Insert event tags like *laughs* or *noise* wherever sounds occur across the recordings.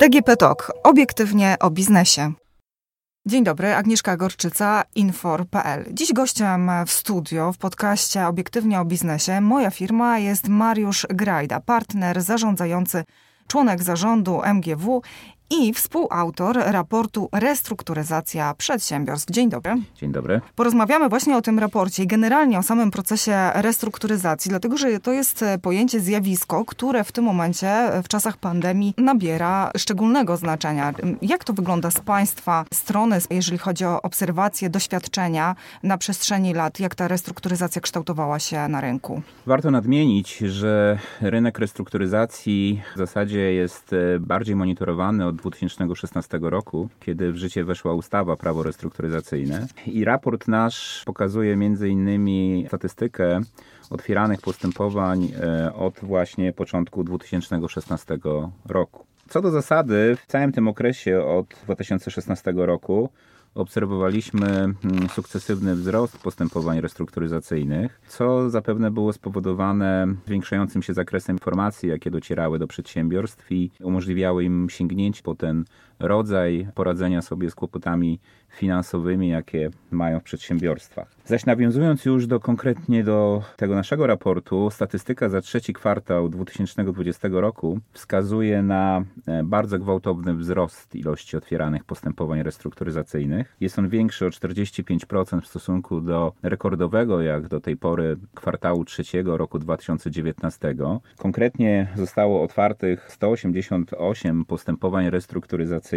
DGP Talk. Obiektywnie o biznesie. Dzień dobry, Agnieszka Gorczyca, Infor.pl. Dziś gościem w studio w podcaście Obiektywnie o biznesie moja firma jest Mariusz Grajda, partner zarządzający, członek zarządu MGW i współautor raportu Restrukturyzacja Przedsiębiorstw. Dzień dobry. Dzień dobry. Porozmawiamy właśnie o tym raporcie i generalnie o samym procesie restrukturyzacji, dlatego że to jest pojęcie, zjawisko, które w tym momencie, w czasach pandemii, nabiera szczególnego znaczenia. Jak to wygląda z Państwa strony, jeżeli chodzi o obserwacje, doświadczenia na przestrzeni lat? Jak ta restrukturyzacja kształtowała się na rynku? Warto nadmienić, że rynek restrukturyzacji w zasadzie jest e, bardziej monitorowany od 2016 roku, kiedy w życie weszła ustawa prawo restrukturyzacyjne. I raport nasz pokazuje między innymi statystykę otwieranych postępowań e, od właśnie początku 2016 roku. Co do zasady, w całym tym okresie od 2016 roku obserwowaliśmy mm, sukcesywny wzrost postępowań restrukturyzacyjnych, co zapewne było spowodowane zwiększającym się zakresem informacji, jakie docierały do przedsiębiorstw i umożliwiały im sięgnięcie po ten rodzaj poradzenia sobie z kłopotami finansowymi, jakie mają w przedsiębiorstwach. Zaś nawiązując już do konkretnie do tego naszego raportu, statystyka za trzeci kwartał 2020 roku wskazuje na e, bardzo gwałtowny wzrost ilości otwieranych postępowań restrukturyzacyjnych. Jest on większy o 45% w stosunku do rekordowego, jak do tej pory, kwartału trzeciego roku 2019. Konkretnie zostało otwartych 188 postępowań restrukturyzacyjnych.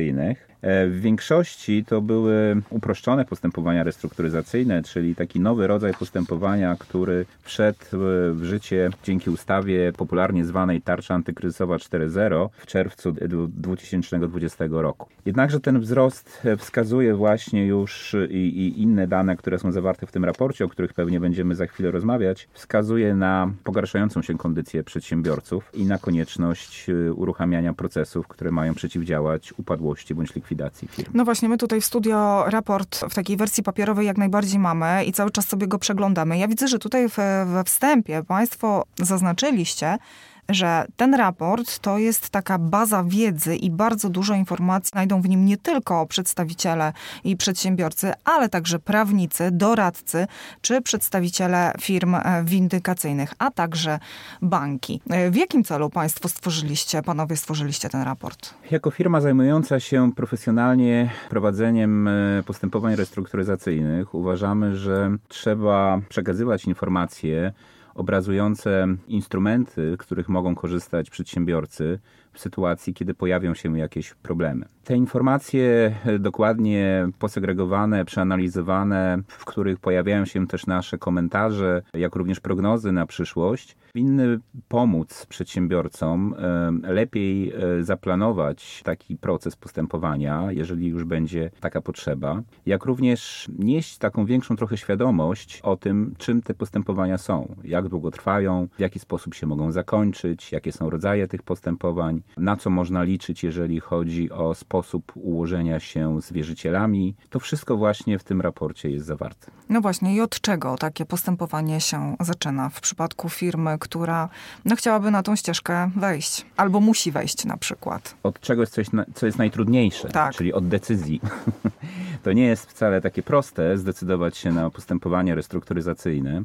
E, w większości to były uproszczone postępowania restrukturyzacyjne, czyli taki nowy rodzaj postępowania, który wszedł w życie dzięki ustawie popularnie zwanej Tarcza Antykryzysowa 4.0 w czerwcu 2020 roku. Jednakże ten wzrost wskazuje właśnie już i, i inne dane, które są zawarte w tym raporcie, o których pewnie będziemy za chwilę rozmawiać, wskazuje na pogarszającą się kondycję przedsiębiorców i na konieczność uruchamiania procesów, które mają przeciwdziałać upadłości bądź likwidacji firm. No właśnie, my tutaj w studio raport w takiej wersji papierowej jak najbardziej mamy i cały czas sobie go przeglądamy. Ja widzę, że tutaj we wstępie Państwo zaznaczyliście, że ten raport to jest taka baza wiedzy i bardzo dużo informacji znajdą w nim nie tylko przedstawiciele i przedsiębiorcy, ale także prawnicy, doradcy czy przedstawiciele firm e, windykacyjnych, a także banki. E, w jakim celu Państwo stworzyliście, panowie stworzyliście ten raport? Jako firma zajmująca się profesjonalnie prowadzeniem e, postępowań restrukturyzacyjnych uważamy, że trzeba przekazywać informacje obrazujące instrumenty, których mogą korzystać przedsiębiorcy w sytuacji, kiedy pojawią się jakieś problemy. Te informacje e, dokładnie posegregowane, przeanalizowane, w których pojawiają się też nasze komentarze, jak również prognozy na przyszłość, winny pomóc przedsiębiorcom e, lepiej e, zaplanować taki proces postępowania, jeżeli już będzie taka potrzeba, jak również nieść taką większą trochę świadomość o tym, czym te postępowania są, jak długo trwają, w jaki sposób się mogą zakończyć, jakie są rodzaje tych postępowań, na co można liczyć, jeżeli chodzi o sposób ułożenia się z wierzycielami. To wszystko właśnie w tym raporcie jest zawarte. No właśnie, i od czego takie postępowanie się zaczyna w przypadku firmy, która no, chciałaby na tą ścieżkę wejść, albo musi wejść na przykład? Od czegoś, coś, co jest najtrudniejsze, tak. czyli od decyzji. *laughs* to nie jest wcale takie proste zdecydować się na postępowanie restrukturyzacyjne.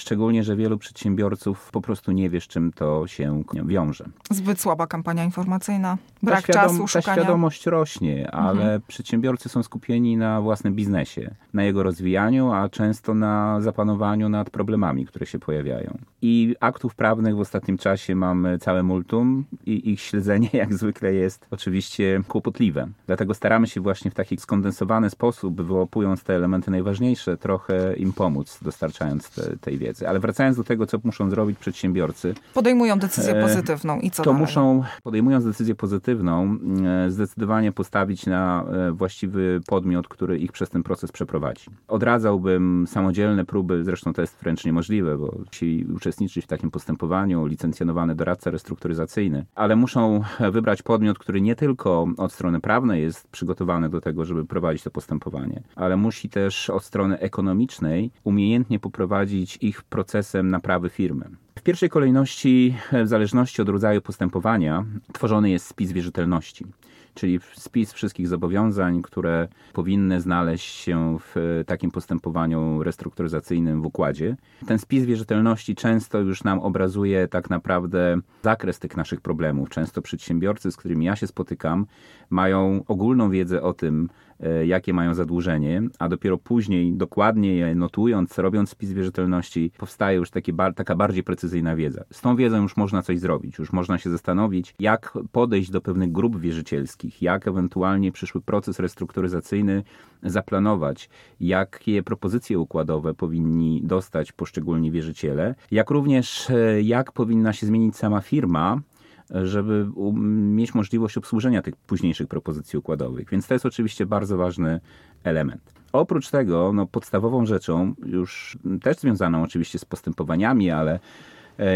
Szczególnie, że wielu przedsiębiorców po prostu nie wie, z czym to się wiąże. Zbyt słaba kampania informacyjna, brak ta czasu, szukania. Ta świadomość rośnie, ale mhm. przedsiębiorcy są skupieni na własnym biznesie, na jego rozwijaniu, a często na zapanowaniu nad problemami, które się pojawiają. I aktów prawnych w ostatnim czasie mamy całe multum i ich śledzenie *laughs* jak zwykle jest oczywiście kłopotliwe. Dlatego staramy się właśnie w taki skondensowany sposób, wyłapując te elementy najważniejsze, trochę im pomóc, dostarczając te, tej wiedzy. Ale wracając do tego, co muszą zrobić przedsiębiorcy. Podejmują decyzję e, pozytywną i co To dalej? muszą, podejmując decyzję pozytywną, e, zdecydowanie postawić na e, właściwy podmiot, który ich przez ten proces przeprowadzi. Odradzałbym samodzielne próby, zresztą to jest wręcz niemożliwe, bo ci uczestniczyć w takim postępowaniu licencjonowany doradca restrukturyzacyjny, ale muszą wybrać podmiot, który nie tylko od strony prawnej jest przygotowany do tego, żeby prowadzić to postępowanie, ale musi też od strony ekonomicznej umiejętnie poprowadzić ich procesem naprawy firmy. W pierwszej kolejności, w zależności od rodzaju postępowania, tworzony jest spis wierzytelności. Czyli spis wszystkich zobowiązań, które powinny znaleźć się w takim postępowaniu restrukturyzacyjnym w układzie. Ten spis wierzytelności często już nam obrazuje tak naprawdę zakres tych naszych problemów. Często przedsiębiorcy, z którymi ja się spotykam, mają ogólną wiedzę o tym, E, jakie mają zadłużenie, a dopiero później, dokładnie je notując, robiąc spis wierzytelności, powstaje już taka bardziej precyzyjna wiedza. Z tą wiedzą już można coś zrobić, już można się zastanowić, jak podejść do pewnych grup wierzycielskich, jak ewentualnie przyszły proces restrukturyzacyjny zaplanować, jakie propozycje układowe powinni dostać poszczególni wierzyciele, jak również e, jak powinna się zmienić sama firma, żeby mieć możliwość obsłużenia tych późniejszych propozycji układowych. Więc to jest oczywiście bardzo ważny element. Oprócz tego, no, podstawową rzeczą, już też związaną oczywiście z postępowaniami, ale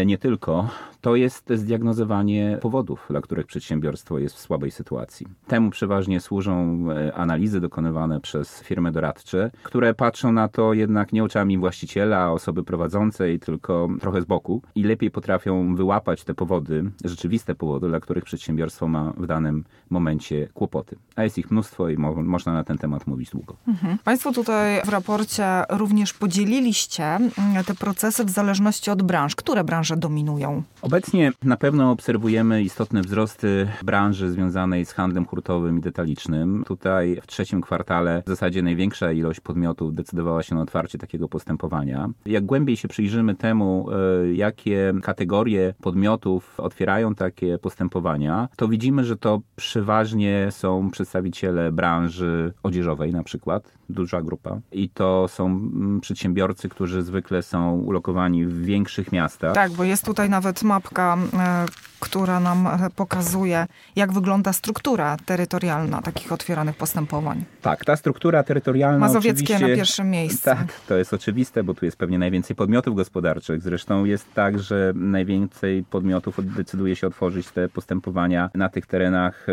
nie tylko, to jest zdiagnozowanie powodów, dla których przedsiębiorstwo jest w słabej sytuacji. Temu przeważnie służą e, analizy dokonywane przez firmy doradcze, które patrzą na to jednak nie oczami właściciela, osoby prowadzącej, tylko trochę z boku i lepiej potrafią wyłapać te powody, rzeczywiste powody, dla których przedsiębiorstwo ma w danym momencie kłopoty. A jest ich mnóstwo i mo można na ten temat mówić długo. Mhm. Państwo tutaj w raporcie również podzieliliście mm, te procesy w zależności od branż. Które branże branże dominują? Obecnie na pewno obserwujemy istotne wzrosty branży związanej z handlem hurtowym i detalicznym. Tutaj w trzecim kwartale w zasadzie największa ilość podmiotów decydowała się na otwarcie takiego postępowania. Jak głębiej się przyjrzymy temu, e, jakie kategorie podmiotów otwierają takie postępowania, to widzimy, że to przeważnie są przedstawiciele branży odzieżowej na przykład, duża grupa. I to są mm, przedsiębiorcy, którzy zwykle są ulokowani w większych miastach. Tak, bo jest tutaj nawet mapka, e, która nam pokazuje, jak wygląda struktura terytorialna takich otwieranych postępowań. Tak, ta struktura terytorialna. Mazowieckie na pierwszym miejscu. Tak, to jest oczywiste, bo tu jest pewnie najwięcej podmiotów gospodarczych. Zresztą jest tak, że najwięcej podmiotów decyduje się otworzyć te postępowania na tych terenach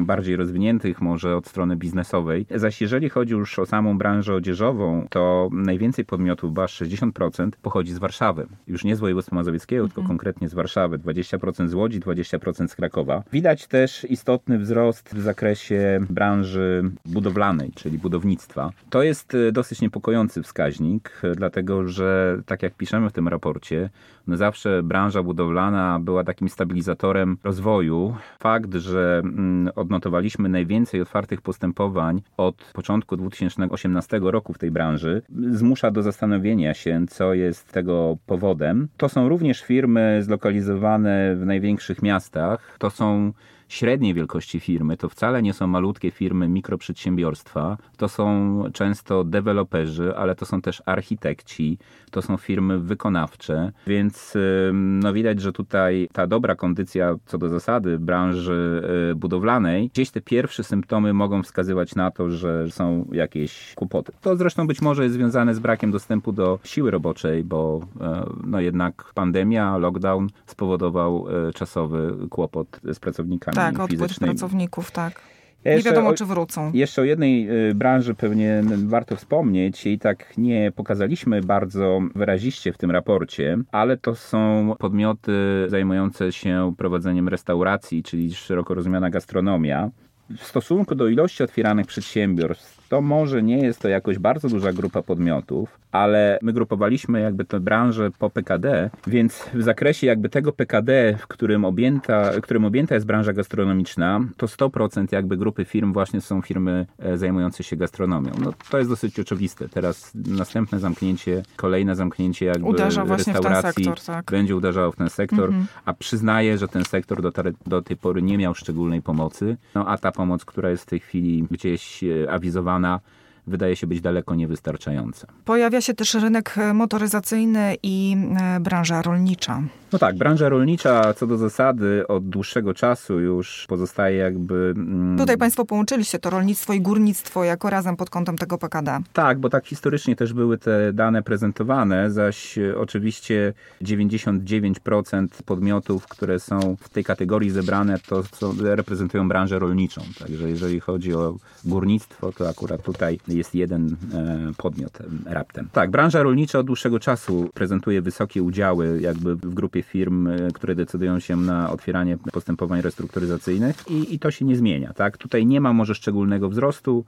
bardziej rozwiniętych, może od strony biznesowej. Zaś jeżeli chodzi już o samą branżę odzieżową, to najwięcej podmiotów, bo aż 60% pochodzi z Warszawy. Już nie z województwa mazowieckiego, mhm. tylko konkretnie z Warszawy. 20% z Łodzi, 20% z Krakowa. Widać też istotny wzrost w zakresie branży budowlanej, czyli budownictwa. To jest e, dosyć niepokojący wskaźnik, e, dlatego że tak jak piszemy w tym raporcie, no zawsze branża budowlana była takim stabilizatorem rozwoju. Fakt, że mm, odnotowaliśmy najwięcej otwartych postępowań od początku 2018 roku w tej branży, zmusza do zastanowienia się, co jest tego powodem. To są również firmy zlokalizowane w największych miastach. To są średniej wielkości firmy, to wcale nie są malutkie firmy, mikroprzedsiębiorstwa, to są często deweloperzy, ale to są też architekci, to są firmy wykonawcze, więc no widać, że tutaj ta dobra kondycja co do zasady branży y, budowlanej, gdzieś te pierwsze symptomy mogą wskazywać na to, że są jakieś kłopoty. To zresztą być może jest związane z brakiem dostępu do siły roboczej, bo e, no jednak pandemia, lockdown spowodował e, czasowy kłopot z pracownikami tak, odpływ pracowników, tak. nie wiadomo, o, czy wrócą. Jeszcze o jednej y, branży pewnie warto wspomnieć i tak nie pokazaliśmy bardzo wyraziście w tym raporcie, ale to są podmioty zajmujące się prowadzeniem restauracji, czyli szeroko rozumiana gastronomia. W stosunku do ilości otwieranych przedsiębiorstw to może nie jest to jakoś bardzo duża grupa podmiotów, ale my grupowaliśmy jakby tę branżę po PKD, więc w zakresie jakby tego PKD, w którym objęta, którym objęta jest branża gastronomiczna, to 100% jakby grupy firm właśnie są firmy e, zajmujące się gastronomią. No to jest dosyć oczywiste. Teraz następne zamknięcie, kolejne zamknięcie jakby Uderza restauracji sektor, tak. będzie uderzało w ten sektor, mhm. a przyznaję, że ten sektor do, do tej pory nie miał szczególnej pomocy, no a ta pomoc, która jest w tej chwili gdzieś e, awizowana wydaje się być daleko niewystarczająca. Pojawia się też rynek motoryzacyjny i e, branża rolnicza. No tak, branża rolnicza co do zasady od dłuższego czasu już pozostaje jakby... Mm... Tutaj Państwo połączyliście to rolnictwo i górnictwo jako razem pod kątem tego PKD. Tak, bo tak historycznie też były te dane prezentowane, zaś e, oczywiście 99% podmiotów, które są w tej kategorii zebrane, to są, reprezentują branżę rolniczą. Także jeżeli chodzi o górnictwo, to akurat tutaj jest jeden e, podmiot raptem. Tak, branża rolnicza od dłuższego czasu prezentuje wysokie udziały jakby w grupie firm, e, które decydują się na otwieranie postępowań restrukturyzacyjnych i, i to się nie zmienia. Tak? Tutaj nie ma może szczególnego wzrostu,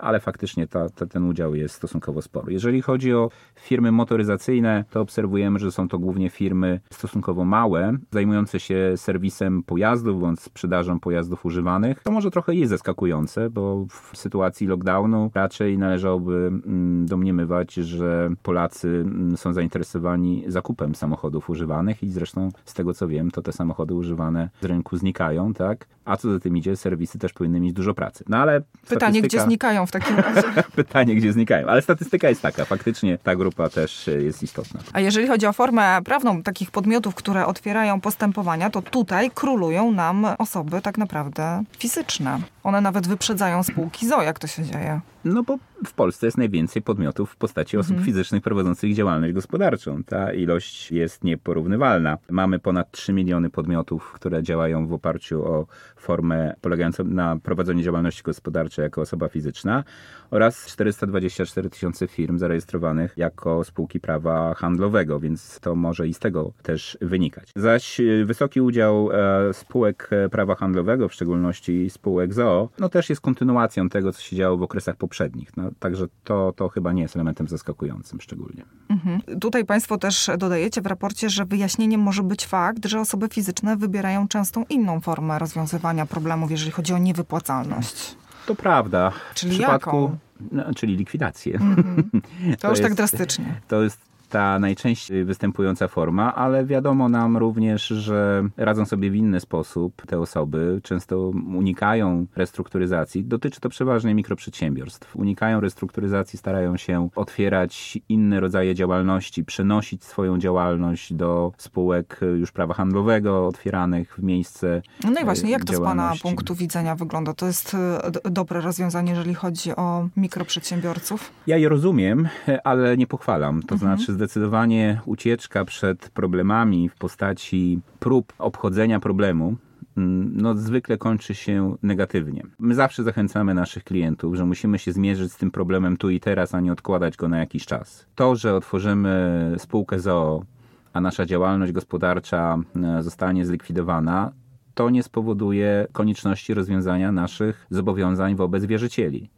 ale faktycznie ta, ta, ten udział jest stosunkowo spory. Jeżeli chodzi o firmy motoryzacyjne, to obserwujemy, że są to głównie firmy stosunkowo małe, zajmujące się serwisem pojazdów bądź sprzedażą pojazdów używanych. To może trochę jest zaskakujące, bo w sytuacji lockdownu raczej należałoby mm, domniemywać, że Polacy mm, są zainteresowani zakupem samochodów używanych i zresztą z tego co wiem, to te samochody używane z rynku znikają, tak? A co za tym idzie, serwisy też powinny mieć dużo pracy. No ale Pytanie, gdzie znikają w takim razie? *laughs* Pytanie, gdzie znikają. Ale statystyka jest taka. Faktycznie ta grupa też jest istotna. A jeżeli chodzi o formę prawną takich podmiotów, które otwierają postępowania, to tutaj królują nam osoby tak naprawdę fizyczne. One nawet wyprzedzają spółki ZO, jak to się dzieje. No bo w Polsce jest najwięcej podmiotów w postaci osób mhm. fizycznych prowadzących działalność gospodarczą. Ta ilość jest nieporównywalna. Mamy ponad 3 miliony podmiotów, które działają w oparciu o formę polegającą na prowadzeniu działalności gospodarczej jako osoba fizyczna oraz 424 tysiące firm zarejestrowanych jako spółki prawa handlowego, więc to może i z tego też wynikać. Zaś y, wysoki udział e, spółek e, prawa handlowego, w szczególności spółek ZOO, no też jest kontynuacją tego, co się działo w okresach poprzednich. No, także to, to chyba nie jest elementem zaskakującym szczególnie. Mhm. Tutaj Państwo też dodajecie w raporcie, że wyjaśnieniem może być fakt, że osoby fizyczne wybierają często inną formę rozwiązywania problemów, jeżeli chodzi o niewypłacalność. To prawda. Czyli w przypadku, jaką? No, czyli likwidację. Mm -hmm. To, *laughs* to, już tak jest, tak drastycznie. To jest ta najczęściej występująca forma, ale wiadomo nam również, że radzą sobie w inny sposób te osoby, często unikają restrukturyzacji. Dotyczy to przeważnie mikroprzedsiębiorstw. Unikają restrukturyzacji, starają się otwierać inne rodzaje działalności, przenosić swoją działalność do spółek już prawa handlowego, otwieranych w miejsce. No i właśnie, jak to z Pana punktu widzenia wygląda? To jest e, dobre rozwiązanie, jeżeli chodzi o mikroprzedsiębiorców? Ja je rozumiem, ale nie pochwalam. To mhm. znaczy, zdecydowanie ucieczka przed problemami w postaci prób obchodzenia problemu mm, no, zwykle kończy się negatywnie. My zawsze zachęcamy naszych klientów, że musimy się zmierzyć z tym problemem tu i teraz, a nie odkładać go na jakiś czas. To, że otworzymy spółkę ZOO, a nasza działalność gospodarcza e, zostanie zlikwidowana, to nie spowoduje konieczności rozwiązania naszych zobowiązań wobec wierzycieli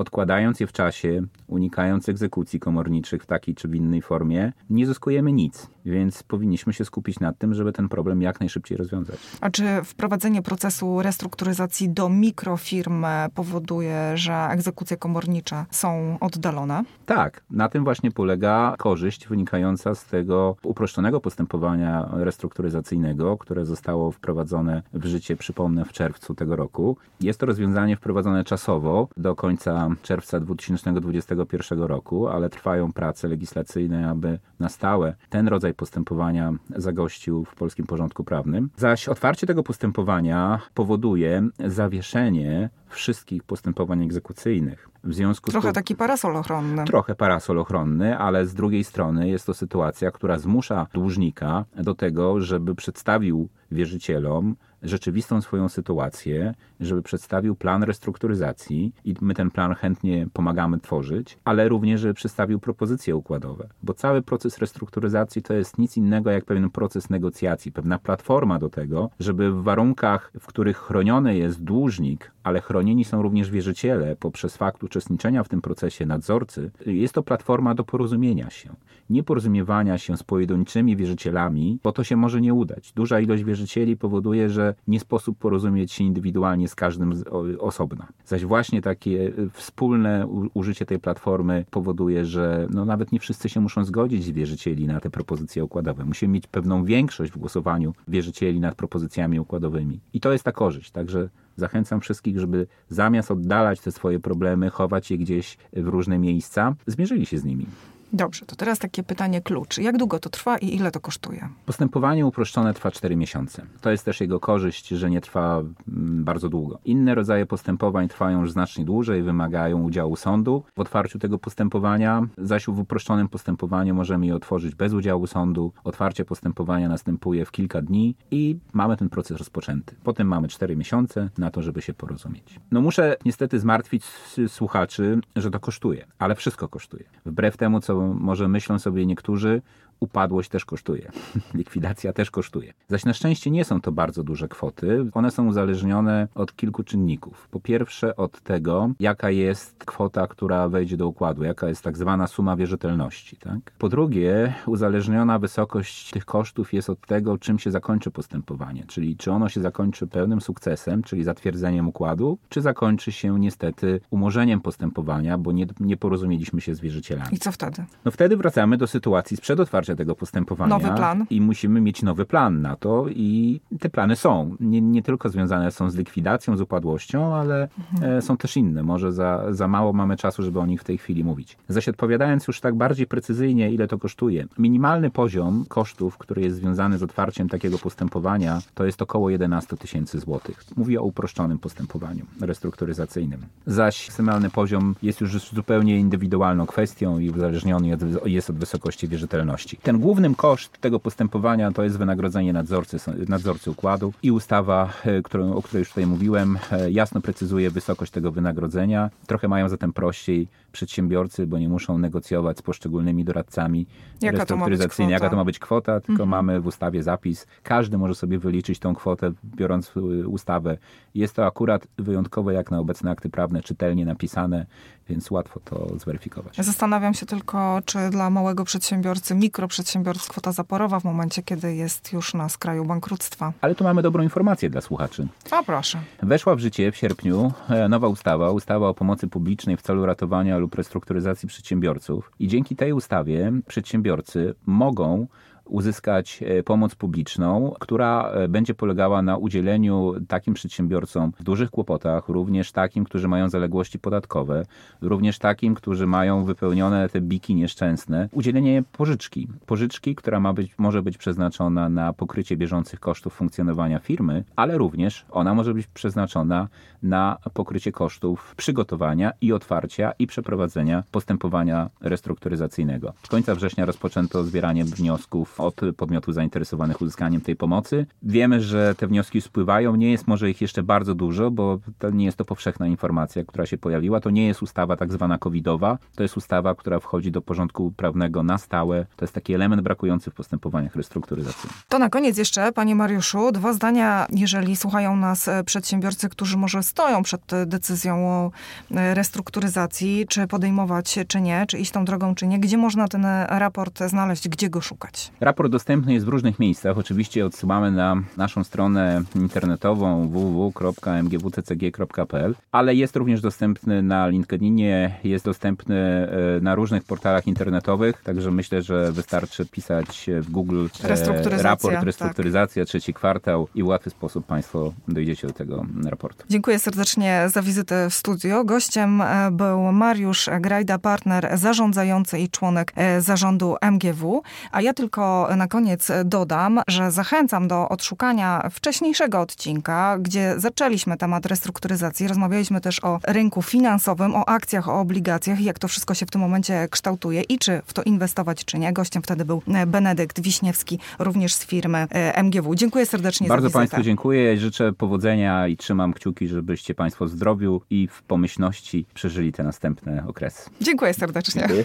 odkładając je w czasie, unikając egzekucji komorniczych w takiej czy w innej formie, nie zyskujemy nic. Więc powinniśmy się skupić na tym, żeby ten problem jak najszybciej rozwiązać. A czy wprowadzenie procesu restrukturyzacji do mikrofirm powoduje, że egzekucje komornicze są oddalone? Tak, na tym właśnie polega korzyść wynikająca z tego uproszczonego postępowania restrukturyzacyjnego, które zostało wprowadzone w życie, przypomnę, w czerwcu tego roku. Jest to rozwiązanie wprowadzone czasowo do końca czerwca 2021 roku, ale trwają prace legislacyjne, aby na stałe ten rodzaj postępowania zagościł w polskim porządku prawnym. Zaś otwarcie tego postępowania powoduje zawieszenie wszystkich postępowań egzekucyjnych. W związku trochę z taki parasol ochronny. Trochę parasol ochronny, ale z drugiej strony jest to sytuacja, która zmusza dłużnika do tego, żeby przedstawił wierzycielom rzeczywistą swoją sytuację, żeby przedstawił plan restrukturyzacji i my ten plan chętnie pomagamy tworzyć, ale również, żeby przedstawił propozycje układowe, bo cały proces restrukturyzacji to jest nic innego jak pewien proces negocjacji, pewna platforma do tego, żeby w warunkach, w których chroniony jest dłużnik, ale chronieni są również wierzyciele poprzez fakt uczestniczenia w tym procesie nadzorcy, jest to platforma do porozumienia się. Nie porozumiewania się z pojedynczymi wierzycielami, bo to się może nie udać. Duża ilość wierzycieli powoduje, że nie sposób porozumieć się indywidualnie z każdym z osobna. Zaś właśnie takie wspólne użycie tej platformy powoduje, że no nawet nie wszyscy się muszą zgodzić wierzycieli na te propozycje układowe. Musimy mieć pewną większość w głosowaniu wierzycieli nad propozycjami układowymi. I to jest ta korzyść. Także Zachęcam wszystkich, żeby zamiast oddalać te swoje problemy, chować je gdzieś w różne miejsca, zmierzyli się z nimi. Dobrze, to teraz takie pytanie klucz. Jak długo to trwa i ile to kosztuje? Postępowanie uproszczone trwa 4 miesiące. To jest też jego korzyść, że nie trwa mm, bardzo długo. Inne rodzaje postępowań trwają już znacznie dłużej, wymagają udziału sądu w otwarciu tego postępowania, zaś w uproszczonym postępowaniu możemy je otworzyć bez udziału sądu. Otwarcie postępowania następuje w kilka dni i mamy ten proces rozpoczęty. Potem mamy 4 miesiące na to, żeby się porozumieć. No muszę niestety zmartwić słuchaczy, że to kosztuje, ale wszystko kosztuje. Wbrew temu, co może myślą sobie niektórzy, upadłość też kosztuje. *laughs* Likwidacja też kosztuje. Zaś na szczęście nie są to bardzo duże kwoty. One są uzależnione od kilku czynników. Po pierwsze od tego, jaka jest kwota, która wejdzie do układu, jaka jest tak zwana suma wierzytelności. Tak? Po drugie, uzależniona wysokość tych kosztów jest od tego, czym się zakończy postępowanie, czyli czy ono się zakończy pełnym sukcesem, czyli zatwierdzeniem układu, czy zakończy się niestety umorzeniem postępowania, bo nie, nie porozumieliśmy się z wierzycielami. I co wtedy? No wtedy wracamy do sytuacji sprzed otwarcia tego postępowania. Nowy plan. I musimy mieć nowy plan na to i te plany są. Nie, nie tylko związane są z likwidacją, z upadłością, ale mhm. E, są też inne. Może za, za mało mamy czasu, żeby o nich w tej chwili mówić. Zaś odpowiadając już tak bardziej precyzyjnie, ile to kosztuje. Minimalny poziom kosztów, który jest związany z otwarciem takiego postępowania, to jest około 11 tysięcy złotych. Mówię o uproszczonym postępowaniu restrukturyzacyjnym. Zaś maksymalny poziom jest już zupełnie indywidualną kwestią i uzależniony jest od wysokości wierzytelności. Ten głównym koszt tego postępowania to jest wynagrodzenie nadzorcy, nadzorcy układu i ustawa, e, którą, o której już tutaj mówiłem, e, jasno precyzuje wysokość tego wynagrodzenia. Trochę mają zatem prościej przedsiębiorcy, bo nie muszą negocjować z poszczególnymi doradcami jaka restrukturyzacyjnymi, jaka to ma być kwota, tylko mhm. mamy w ustawie zapis. Każdy może sobie wyliczyć tą kwotę, biorąc ustawę. Jest to akurat wyjątkowe, jak na obecne akty prawne, czytelnie napisane, więc łatwo to zweryfikować. Zastanawiam się tylko, czy dla małego przedsiębiorcy, mikroprzedsiębiorcy kwota zaporowa w momencie, kiedy jest już na skraju bankructwa. Ale tu mamy dobrą informację dla słuchaczy. O proszę. Weszła w życie w sierpniu e, nowa ustawa, ustawa o pomocy publicznej w celu ratowania lub restrukturyzacji przedsiębiorców i dzięki tej ustawie przedsiębiorcy mogą uzyskać e, pomoc publiczną, która e, będzie polegała na udzieleniu takim przedsiębiorcom w dużych kłopotach, również takim, którzy mają zaległości podatkowe, również takim, którzy mają wypełnione te biki nieszczęsne, udzielenie pożyczki. Pożyczki, która ma być, może być przeznaczona na pokrycie bieżących kosztów funkcjonowania firmy, ale również ona może być przeznaczona na pokrycie kosztów przygotowania i otwarcia i przeprowadzenia postępowania restrukturyzacyjnego. Z końca września rozpoczęto zbieranie wniosków od podmiotów zainteresowanych uzyskaniem tej pomocy. Wiemy, że te wnioski spływają. Nie jest może ich jeszcze bardzo dużo, bo nie jest to powszechna informacja, która się pojawiła. To nie jest ustawa tak zwana covidowa. To jest ustawa, która wchodzi do porządku prawnego na stałe. To jest taki element brakujący w postępowaniach restrukturyzacyjnych. To na koniec jeszcze, panie Mariuszu, dwa zdania, jeżeli słuchają nas e, przedsiębiorcy, którzy może stoją przed decyzją o e, restrukturyzacji, czy podejmować, czy nie, czy iść tą drogą, czy nie. Gdzie można ten raport znaleźć, gdzie go szukać? Raport dostępny jest w różnych miejscach. Oczywiście odsyłamy na naszą stronę internetową www.mgwccg.pl, ale jest również dostępny na LinkedInie, jest dostępny e, na różnych portalach internetowych, także myślę, że wystarczy pisać w Google restrukturyzacja, raport restrukturyzacja, tak. trzeci kwartał i w łatwy sposób Państwo dojdziecie do tego raportu. Dziękuję serdecznie za wizytę w studio. Gościem e, był Mariusz Grajda, partner zarządzający i członek e, zarządu MGW, a ja tylko na koniec dodam, że zachęcam do odszukania wcześniejszego odcinka, gdzie zaczęliśmy temat restrukturyzacji. Rozmawialiśmy też o rynku finansowym, o akcjach, o obligacjach i jak to wszystko się w tym momencie kształtuje i czy w to inwestować, czy nie. Gościem wtedy był Benedykt Wiśniewski, również z firmy e, MGW. Dziękuję serdecznie Bardzo za wizytę. Państwu dziękuję. Życzę powodzenia i trzymam kciuki, żebyście Państwo w zdrowiu i w pomyślności przeżyli te następne okresy. Dziękuję serdecznie. Dziękuję.